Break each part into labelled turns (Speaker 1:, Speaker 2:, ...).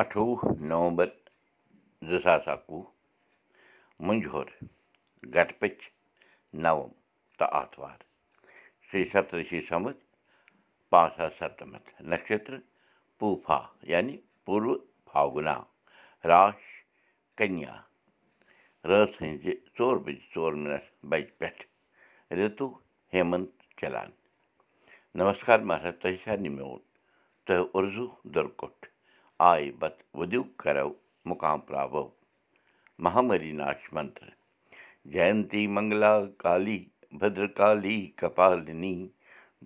Speaker 1: اَٹھووُہ نومبر زٕ ساس اَکوُہ مُنجور گٹپٔچ نَوم تہٕ آتھوار شری سپترشی سمد پانٛژھ ساس سَتنَمَتھ نَشتر پوٗفا یعنی پوٗرو فاگُنا راش کنیا رٲژ ہٕنٛزِ ژور بجہِ ژور مِنٹ بجہِ پٮ۪ٹھ رِتوٗ ہیمنت چلان نمسکار مہراج تۄہہِ سارنٕے میون تہٕ اُرزوٗ دُرکُٹھ آے بت وُدیوٗ کرو مُقام پراو مہامری ناش منتر منگلا کالی بدرکالی کپالنی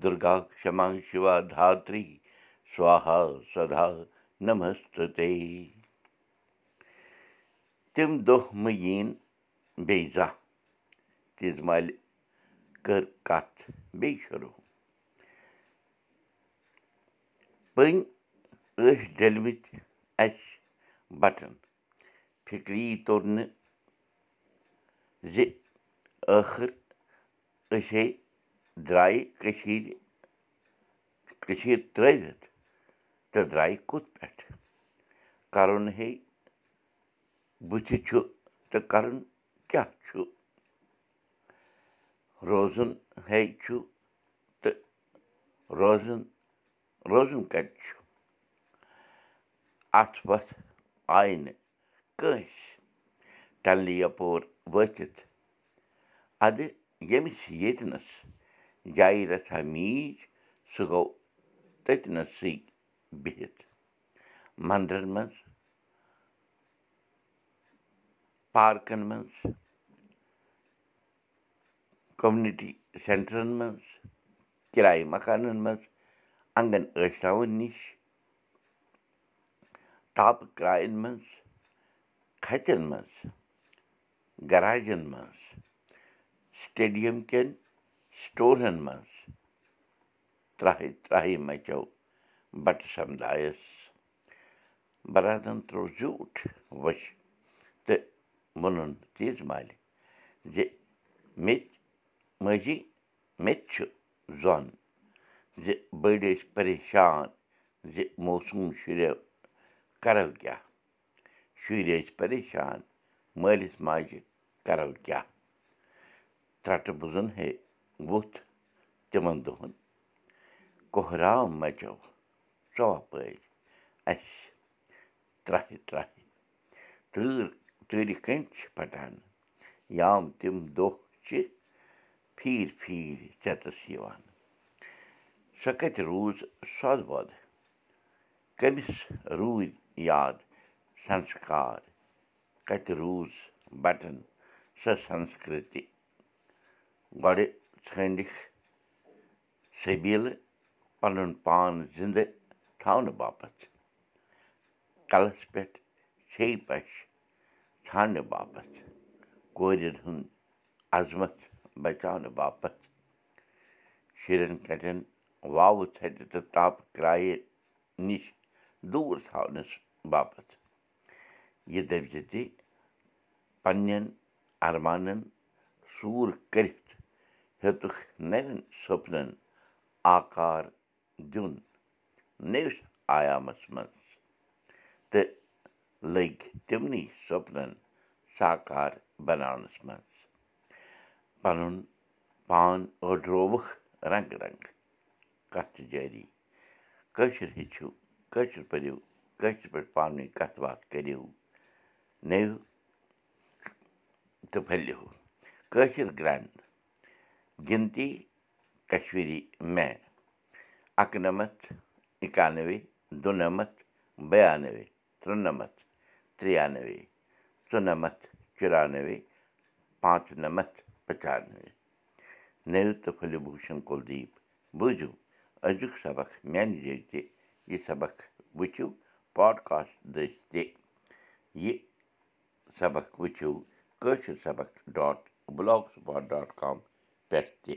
Speaker 1: دُرگا کما شِوا دھاتری سوہا سدا نمست تِم دۄہ مہٕ یِن بیٚیہِ زانٛہہ تیٖژ مالہِ کٔر کَتھ بیٚیہِ شروٗع ٲسۍ ڈٔلمٕتۍ اَسہِ بَٹن فِکری توٚر نہٕ زِ ٲخٕر أسے درٛایہِ کٔشیٖرِ کٔشیٖر ترٛٲوِتھ تہٕ درٛایہِ کوٚت پٮ۪ٹھ کَرُن ہے بٕتھِ چھُ تہٕ کَرُن کیٛاہ چھُ روزُن ہے چھُ تہٕ روزُن روزُن کَتہِ چھُ اَتھ وَتھ آیہِ نہٕ کٲنٛسہِ ٹَلنہٕ یَپور وٲتِتھ اَدٕ ییٚمِس ییٚتنَس جایہِ رَژھا میٖج سُہ گوٚو تٔتۍ نَسٕے بِہِتھ مَندرَن منٛز پارکَن منٛز کوٚمنِٹی سٮ۪نٹرَن منٛز کِرایہِ مکانَن منٛز اَنگَن ٲسراوَن نِش تاپہٕ کرٛایَن منٛز کھَتٮ۪ن منٛز گَراجَن منٛز سٹیڈیَم کٮ۪ن سٹورَن منٛز ترٛاہہِ ترٛاہہِ مَچو بَٹہٕ سَمدایَس بَرادَن ترٛوو زیوٗٹھ وٕچھ تہٕ ووٚنُن تیٖژ مالہِ زِ مےٚ تہِ ماجی مےٚ تہِ چھُ زوٚن زِ بٔڑۍ ٲسۍ پریشان زِ موسوٗم شُریو کَرو کیٛاہ شُرۍ ٲسۍ پریشان مٲلِس ماجہِ کَرو کیٛاہ ژرٛٹہٕ بُزُن ہے ووٚتھ تِمَن دۄہَن کۄہرام مَچو ژۄپٲرۍ اَسہِ ترٛاہہِ ترٛاہہِ تۭر تۭرِ کٔنۍ چھِ پھَٹان یام تِم دۄہ چھِ پھیٖرۍ پھیٖرۍ ژٮ۪تَس یِوان سۄ کَتہِ روٗز سۄدٕ وۄدٕ کٔمِس روٗدۍ یاد سَنسکار کَتہِ روٗز بَٹَن سۄ سَنسکرٛتی گۄڈٕ ژھٲنٛڈِکھ سٔبیٖلہٕ پَنُن پان زِنٛدٕ تھاونہٕ باپَتھ کَلَس پٮ۪ٹھ پَش ژھانٛڈنہٕ باپَتھ کورٮ۪ن ہُنٛد عظمت بَچاونہٕ باپَتھ شُرٮ۪ن کَٹٮ۪ن واوٕ ژھَٹہِ تہٕ تاپہٕ کرٛایہِ نِش دوٗر تھاونَس باپَتھ یہِ دٔپۍ زِ تہِ پنٛنٮ۪ن اَرمانَن سوٗر کٔرِتھ ہیوٚتُکھ نَوٮ۪ن سۄپنَن آکار دیُن نٔوِس آیامَس منٛز تہٕ لٔگۍ تِمنٕے سۄپنَن ساکار بَناونَس منٛز پَنُن پان أڈرووُکھ رنٛگہٕ رنٛگہٕ کَتھ جٲری کٲشُر ہیٚچھِو کٲشُر پٔرِو کٲشِر پٲٹھۍ پانہٕ ؤنۍ کَتھ باتھ کٔرِو نٔوِو تہٕ پھٔلِو کٲشِر گرٛنٛد گِنتی کشمیٖری میں اَکنَمَتھ اِکانوے دُنَمَتھ بَیانوے تُرٛنَمَتھ ترٛیانوے ژُنَمَتھ چُرانوے پانٛژھ نَمَتھ پَنٛچانوے نٔوِو تہٕ پھٔلِو بوٗشَن کُلدیٖپ بوٗزِو أزیُک سبق میٛانہِ ذٔریعہِ تہِ یہِ سبق وٕچھِو پاڈکاسٹ دٔسۍ تہِ یہِ سبق وٕچھِو کٲشِر سبق dot blogspot dot com پٮ۪ٹھ تہِ